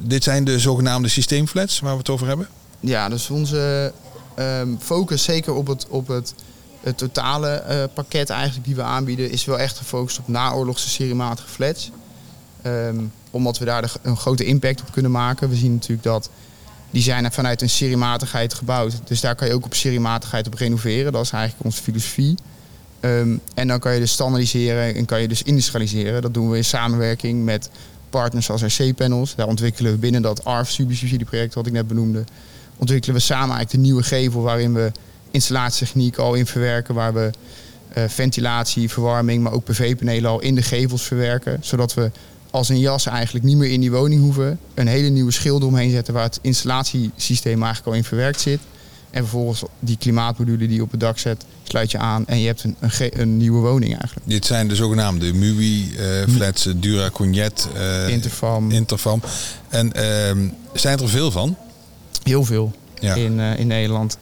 Dit zijn de zogenaamde systeemflats waar we het over hebben? Ja, dus onze ehm, focus zeker op het, op het, het totale eh, pakket eigenlijk die we aanbieden... is wel echt gefocust op naoorlogse seriematige flats. Ehm, omdat we daar een grote impact op kunnen maken. We zien natuurlijk dat die zijn vanuit een seriematigheid gebouwd. Dus daar kan je ook op seriematigheid op renoveren. Dat is eigenlijk onze filosofie. Ehm, en dan kan je dus standaardiseren en kan je dus industrialiseren. Dat doen we in samenwerking met partners als RC-panels. Daar ontwikkelen we binnen dat ARF-subsidieproject wat ik net benoemde... ontwikkelen we samen eigenlijk de nieuwe gevel... waarin we installatietechniek al in verwerken... waar we eh, ventilatie, verwarming, maar ook PV-panelen al in de gevels verwerken. Zodat we als een jas eigenlijk niet meer in die woning hoeven. Een hele nieuwe schilder omheen zetten waar het installatiesysteem eigenlijk al in verwerkt zit. En vervolgens die klimaatmodule die je op het dak zet, sluit je aan en je hebt een, een, nieuwe woning eigenlijk. Dit zijn de zogenaamde MUI-flats, eh, Dura Cognet, eh, Interfam, Interfam. En ehm, zijn er veel van? heel veel Ja. in, eh, in Nederland.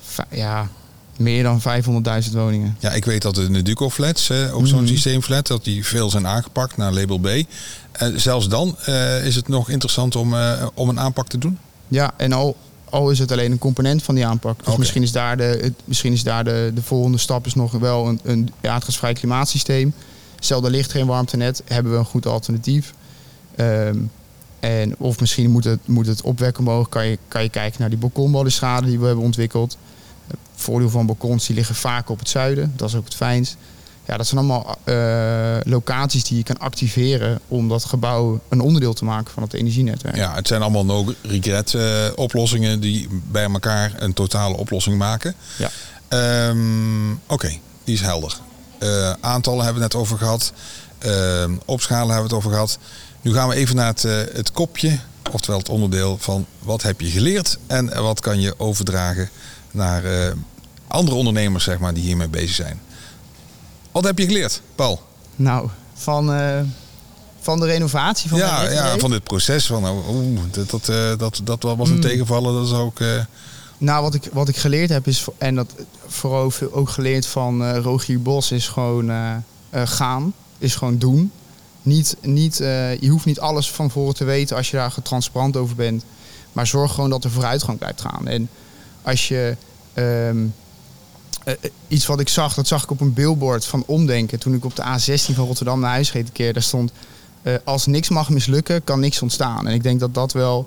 Va- ja, meer dan 500.000 woningen. Ja, ik weet dat in de Duco-flats, eh, op zo'n Mhm. systeemflat, dat die veel zijn aangepakt naar label B. En zelfs dan eh, is het nog interessant om, eh, om een aanpak te doen? Ja, en al, al is het alleen een component van die aanpak. Dus misschien is daar, de, het, misschien is daar de, de volgende stap is nog wel een, een aardgasvrij klimaatsysteem. Stel, er ligt geen warmtenet, hebben we een goed alternatief. Ehm, en of misschien moet het, moet het opwekken omhoog. Kan je, kan je kijken naar die balkonbalustrade die we hebben ontwikkeld. Voordeel van balkons, die liggen vaak op het zuiden. Dat is ook het fijnst. Ja, dat zijn allemaal eh, locaties die je kan activeren om dat gebouw een onderdeel te maken van het energienetwerk. Ja, het zijn allemaal no-regret eh, oplossingen die bij elkaar een totale oplossing maken. Ja. Ehm, Oké, die is helder. Eh, aantallen hebben we net over gehad. Ehm, opschalen hebben we het over gehad. Nu gaan we even naar het, het kopje, oftewel het onderdeel van wat heb je geleerd en wat kan je overdragen naar eh, andere ondernemers zeg maar, die hiermee bezig zijn. Wat heb je geleerd, Paul? Nou, van, eh, van de renovatie van ja, ja, van dit proces. Van, oh, dat, dat, eh, dat, dat was een Mm. tegenvallen. Dat is ook. Nou, wat ik, wat ik geleerd heb is, en dat vooral ook geleerd van eh, Rogier Bos, is gewoon gaan. Is gewoon doen. Niet, niet, je hoeft niet alles van voren te weten als je daar transparant over bent. Maar zorg gewoon dat er vooruitgang blijft gaan. En als je ehm, eh, eh, iets wat ik zag, dat zag ik op een billboard van omdenken. Toen ik op de A16 van Rotterdam naar huis reed een keer. Daar stond, eh, als niks mag mislukken, kan niks ontstaan. En ik denk dat dat wel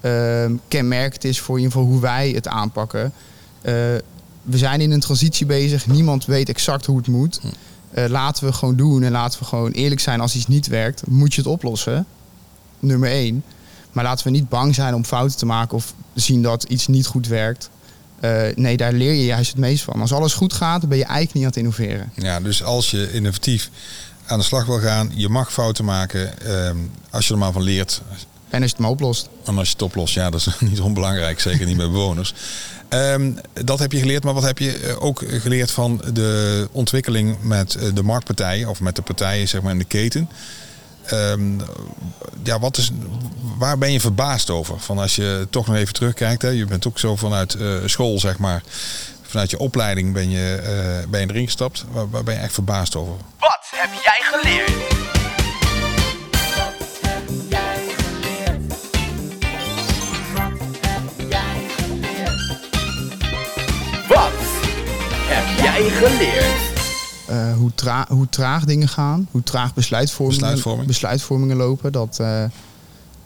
ehm, kenmerkend is voor in ieder geval hoe wij het aanpakken. We zijn in een transitie bezig. Niemand weet exact hoe het moet. Eh, laten we gewoon doen en laten we gewoon eerlijk zijn. Als iets niet werkt, moet je het oplossen. Nummer één. Maar laten we niet bang zijn om fouten te maken of zien dat iets niet goed werkt. Eh, nee, daar leer je juist het meest van. Als alles goed gaat, dan ben je eigenlijk niet aan het innoveren. ja, dus als je innovatief aan de slag wil gaan, je mag fouten maken. ehm, als je er maar van leert. En als je het maar oplost. En als je het oplost, ja, dat is niet onbelangrijk. Zeker niet bij bewoners. Ehm, dat heb je geleerd, maar wat heb je eh, ook geleerd van de ontwikkeling met eh, de marktpartijen of met de partijen zeg maar, in de keten? Ehm, ja, wat is, waar ben je verbaasd over? Van als je toch nog even terugkijkt, hè, je bent ook zo vanuit eh, school, zeg maar, vanuit je opleiding ben je, eh, ben je erin gestapt. Waar, waar ben je echt verbaasd over? Wat heb jij geleerd? Wat heb jij geleerd? Eh, hoe, tra- hoe traag dingen gaan, hoe traag besluitvormingen, Besluitvorming. besluitvormingen lopen. Dat, eh,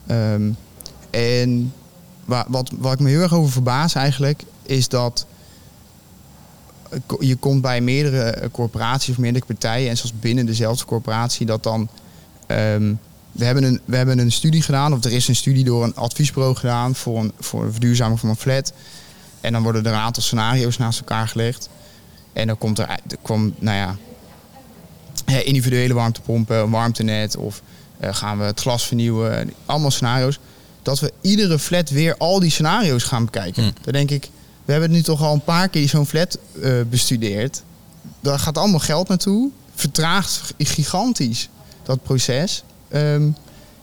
ehm, en wa- wat, wat ik me heel erg over verbaas eigenlijk, is dat eh, je komt bij meerdere corporaties of meerdere partijen en zelfs binnen dezelfde corporatie dat dan ehm, we, hebben een, we hebben een studie gedaan, of er is een studie door een adviesbureau gedaan voor een, voor een verduurzaming van een flat. En dan worden er een aantal scenario's naast elkaar gelegd. En dan komt er, er kwam, nou ja, individuele warmtepompen, een warmtenet of eh, gaan we het glas vernieuwen. Allemaal scenario's. Dat we iedere flat weer al die scenario's gaan bekijken. Hmm. Dan denk ik, we hebben nu toch al een paar keer zo'n flat eh, bestudeerd. Daar gaat allemaal geld naartoe. Vertraagt gigantisch dat proces. Ehm,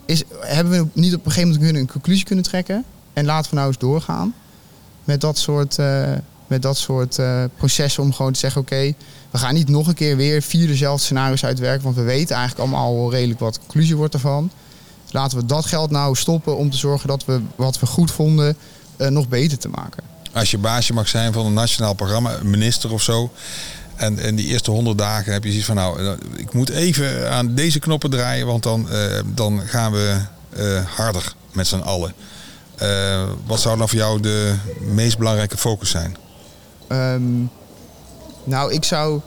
is, hebben we niet op een gegeven moment kunnen- een conclusie kunnen trekken? En laten we nou eens doorgaan met dat soort, eh, met dat soort eh, processen om gewoon te zeggen: oké, we gaan niet nog een keer weer vier dezelfde scenario's uitwerken, want we weten eigenlijk allemaal al redelijk wat de conclusie wordt ervan. Laten we dat geld nou stoppen om te zorgen dat we wat we goed vonden eh, nog beter te maken. Als je baasje mag zijn van een nationaal programma, minister of zo. En in die eerste honderd dagen heb je zoiets van, nou, eh, ik moet even aan deze knoppen draaien, want dan, dan gaan we harder met z'n allen. Wat zou dan voor jou de meest belangrijke focus zijn? Ehm, nou, ik zou,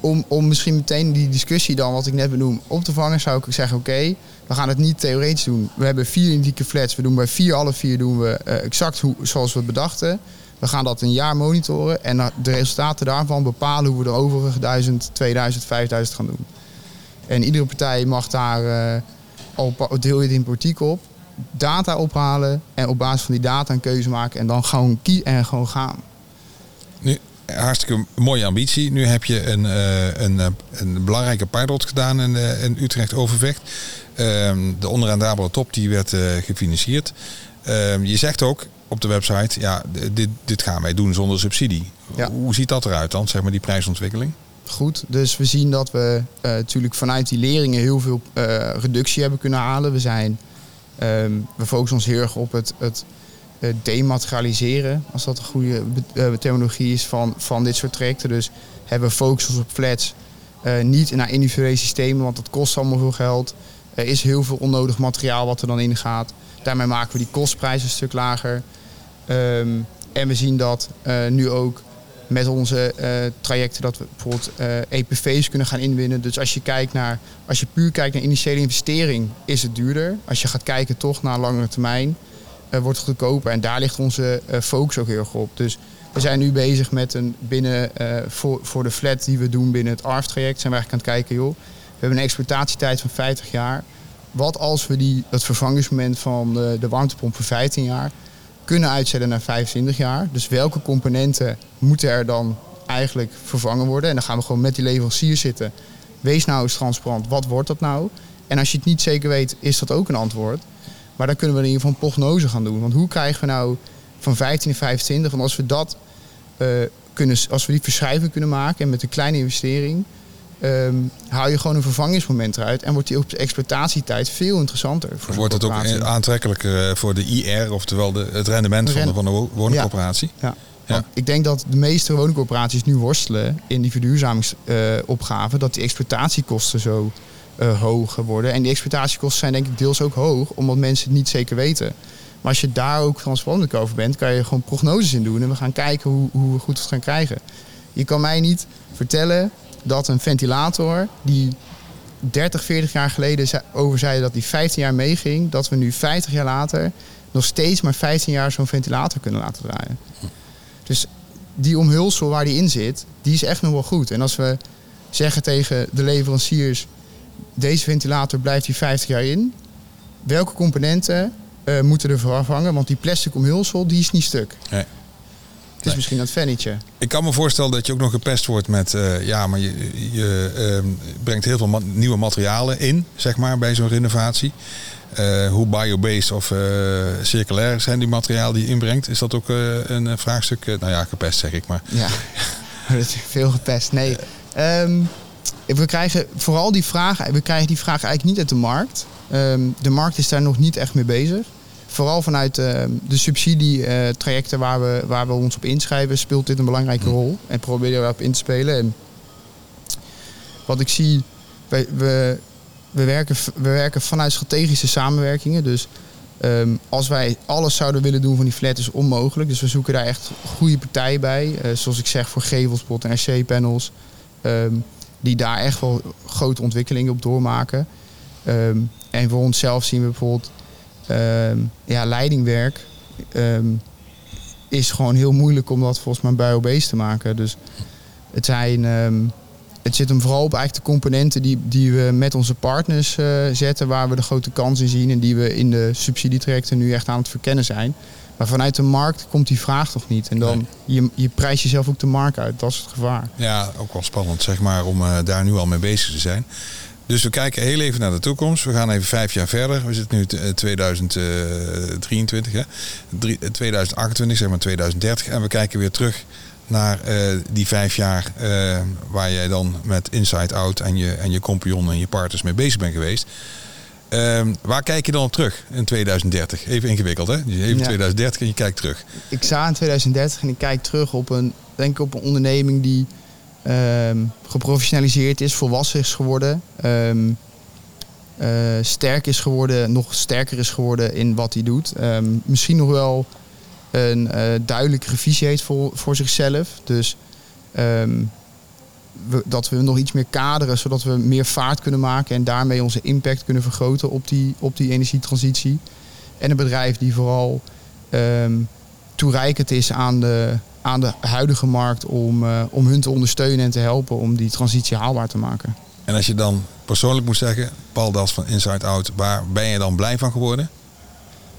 om, om misschien meteen die discussie dan, wat ik net benoem, op te vangen, zou ik zeggen, oké, we gaan het niet theoretisch doen. We hebben vier identieke flats. We doen bij vier, alle vier doen we eh, exact hoe, zoals we bedachten. We gaan dat een jaar monitoren en de resultaten daarvan bepalen hoe we de overige 1000, 2000, 5000 gaan doen. En iedere partij mag daar, uh, al deel je het in politiek op, data ophalen en op basis van die data een keuze maken en dan gewoon kie en gewoon gaan. Hartstikke mooie ambitie. Nu heb je een, eh, een, eh, een belangrijke pilot gedaan in, eh, in Utrecht Overvecht. Ehm, de onrendabele top die werd gefinancierd. Ehm, je zegt ook op de website, ja, dit, dit gaan wij doen zonder subsidie. Ja. Hoe ziet dat eruit dan, zeg maar, die prijsontwikkeling? Goed, dus we zien dat we natuurlijk vanuit die leringen heel veel reductie hebben kunnen halen. We, zijn, ehm, we focussen ons heel erg op het, het dematerialiseren, als dat een goede eh, terminologie is, van, van dit soort trajecten. Dus hebben we focus op flats, eh, niet naar individuele systemen, want dat kost allemaal veel geld. Er is heel veel onnodig materiaal wat er dan in gaat. Daarmee maken we die kostprijs een stuk lager. Ehm, en we zien dat eh, nu ook met onze eh, trajecten dat we bijvoorbeeld eh, EPV's kunnen gaan inwinnen. Dus als je kijkt naar, als je puur kijkt naar initiële investering, is het duurder. Als je gaat kijken toch naar langere termijn, eh, wordt het goedkoper. En daar ligt onze eh, focus ook heel erg op. Dus we zijn nu bezig met een binnen eh, voor, voor de flat die we doen binnen het ARF-traject, zijn we eigenlijk aan het kijken, joh. We hebben een exploitatietijd van 50 jaar. Wat als we die, het vervangingsmoment van de, de warmtepomp voor 15 jaar kunnen uitzetten naar 25 jaar. Dus welke componenten moeten er dan eigenlijk vervangen worden? En dan gaan we gewoon met die leverancier zitten. Wees nou eens transparant, wat wordt dat nou? En als je het niet zeker weet, is dat ook een antwoord. Maar dan kunnen we in ieder geval een prognose gaan doen. Want hoe krijgen we nou van 15 naar 25? Want als we dat eh, kunnen, als we die verschuiving kunnen maken en met een kleine investering, ehm haal je gewoon een vervangingsmoment eruit en wordt die op de exploitatietijd veel interessanter. Voor Wordt het ook aantrekkelijker eh, voor de IR, oftewel de, het rendement van de, van de wo- woningcorporatie? Ja. Ja. Want Ik denk dat de meeste woningcorporaties nu worstelen in die verduurzamingsopgave, dat die exploitatiekosten zo eh, hoog worden. En die exploitatiekosten zijn denk ik deels ook hoog, omdat mensen het niet zeker weten. Maar als je daar ook transparant over bent, kan je gewoon prognoses in doen en we gaan kijken hoe, hoe we goed gaan krijgen. Je kan mij niet vertellen dat een ventilator die 30, 40 jaar geleden over zeiden dat die 15 jaar meeging, dat we nu 50 jaar later nog steeds maar 15 jaar zo'n ventilator kunnen laten draaien. Dus die omhulsel waar die in zit, die is echt nog wel goed. En als we zeggen tegen de leveranciers, deze ventilator blijft hier 50 jaar in, welke componenten eh, moeten er vervangen? Want die plastic omhulsel, die is niet stuk. Nee. Het is misschien dat vennetje. Ik kan me voorstellen dat je ook nog gepest wordt met, eh, ja, maar je, je ehm, brengt heel veel ma- nieuwe materialen in, zeg maar, bij zo'n renovatie. Eh, hoe biobased of circulair zijn die materialen die je inbrengt? Is dat ook een vraagstuk? Nou ja, gepest zeg ik maar. Ja, dat is veel gepest. Nee, Ehm, we krijgen vooral die vraag, we krijgen die vraag eigenlijk niet uit de markt. Ehm, de markt is daar nog niet echt mee bezig. Vooral vanuit ehm, de subsidietrajecten waar we, waar we ons op inschrijven, speelt dit een belangrijke rol. En proberen we daarop in te spelen. En wat ik zie, wij, we, we, werken, we werken vanuit strategische samenwerkingen. Dus Ehm, als wij alles zouden willen doen van die flat is onmogelijk. Dus we zoeken daar echt goede partijen bij. Eh, zoals ik zeg voor Gevelspot en RC-panels. Die daar echt wel grote ontwikkelingen op doormaken. Ehm, en voor onszelf zien we bijvoorbeeld ehm, ja, leidingwerk. ehm, is gewoon heel moeilijk om dat volgens mij bij OB's te maken. Dus het zijn... het zit hem vooral op eigenlijk de componenten die, die we met onze partners eh, zetten, waar we de grote kans in zien en die we in de subsidietrajecten nu echt aan het verkennen zijn. Maar vanuit de markt komt die vraag toch niet. En dan je, je prijs jezelf ook de markt uit. Dat is het gevaar. Ja, ook wel spannend zeg maar om eh, daar nu al mee bezig te zijn. Dus we kijken heel even naar de toekomst. We gaan even vijf jaar verder. We zitten nu t- eh, 2023, hè? Drie- eh, 2028, zeg maar 2030. En we kijken weer terug naar eh, die vijf jaar eh, waar jij dan met Inside Out en je, en je compagnon en je partners mee bezig bent geweest. Ehm, waar kijk je dan op terug in 2030? Even ingewikkeld, hè? Dus even Ja. 2030 en je kijkt terug. Ik sta in 2030 en ik kijk terug op een, denk ik op een onderneming die ehm, geprofessionaliseerd is, volwassen is geworden. eh, sterk is geworden, nog sterker is geworden in wat hij doet. Misschien nog wel een eh, duidelijkere visie heeft voor, voor zichzelf. Dus we- dat we nog iets meer kaderen, zodat we meer vaart kunnen maken en daarmee onze impact kunnen vergroten op die, op die energietransitie. En een bedrijf die vooral ehm, toereikend is aan de, aan de huidige markt om, eh, om hun te ondersteunen en te helpen om die transitie haalbaar te maken. En als je dan persoonlijk moet zeggen, Paul Das van Inside Out, waar ben je dan blij van geworden?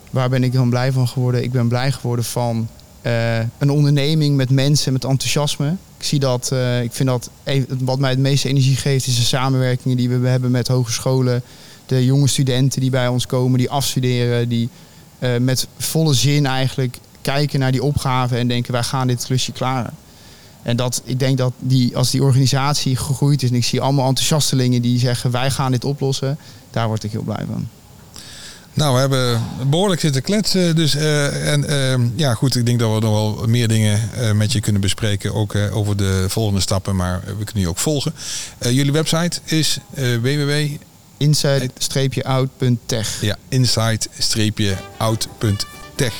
Waar ben ik dan blij van geworden? Ik ben blij geworden van eh, een onderneming met mensen, met enthousiasme. Ik zie dat, eh, ik vind dat wat mij het meeste energie geeft, is de samenwerkingen die we hebben met hogescholen. De jonge studenten die bij ons komen, die afstuderen, die eh, met volle zin eigenlijk kijken naar die opgave en denken wij gaan dit klusje klaren. En dat, ik denk dat die, als die organisatie gegroeid is en ik zie allemaal enthousiastelingen die zeggen wij gaan dit oplossen, daar word ik heel blij van. Nou, we hebben behoorlijk zitten kletsen. Dus, eh, en ehm, ja, goed, ik denk dat we nog wel meer dingen eh, met je kunnen bespreken. Ook eh, over de volgende stappen, maar we kunnen je ook volgen. Jullie website is www inside-out.tech. ja, insight-out.tech.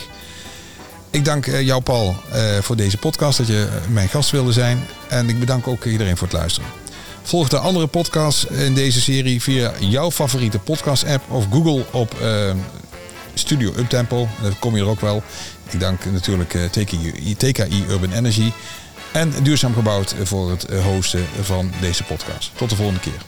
Ik dank jou, Paul, voor deze podcast, dat je mijn gast wilde zijn. En ik bedank ook iedereen voor het luisteren. Volg de andere podcasts in deze serie via jouw favoriete podcast-app of Google op eh, Studio Uptempo. Dan kom je er ook wel. Ik dank natuurlijk eh, TKI, Urban Energy en Duurzaam Gebouwd voor het eh, hosten van deze podcast. Tot de volgende keer.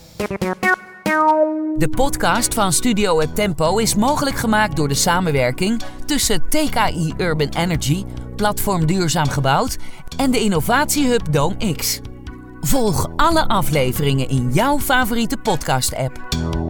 De podcast van Studio Up Tempo is mogelijk gemaakt door de samenwerking tussen TKI Urban Energy, Platform Duurzaam Gebouwd en de innovatiehub Dome X. Volg alle afleveringen in jouw favoriete podcast-app.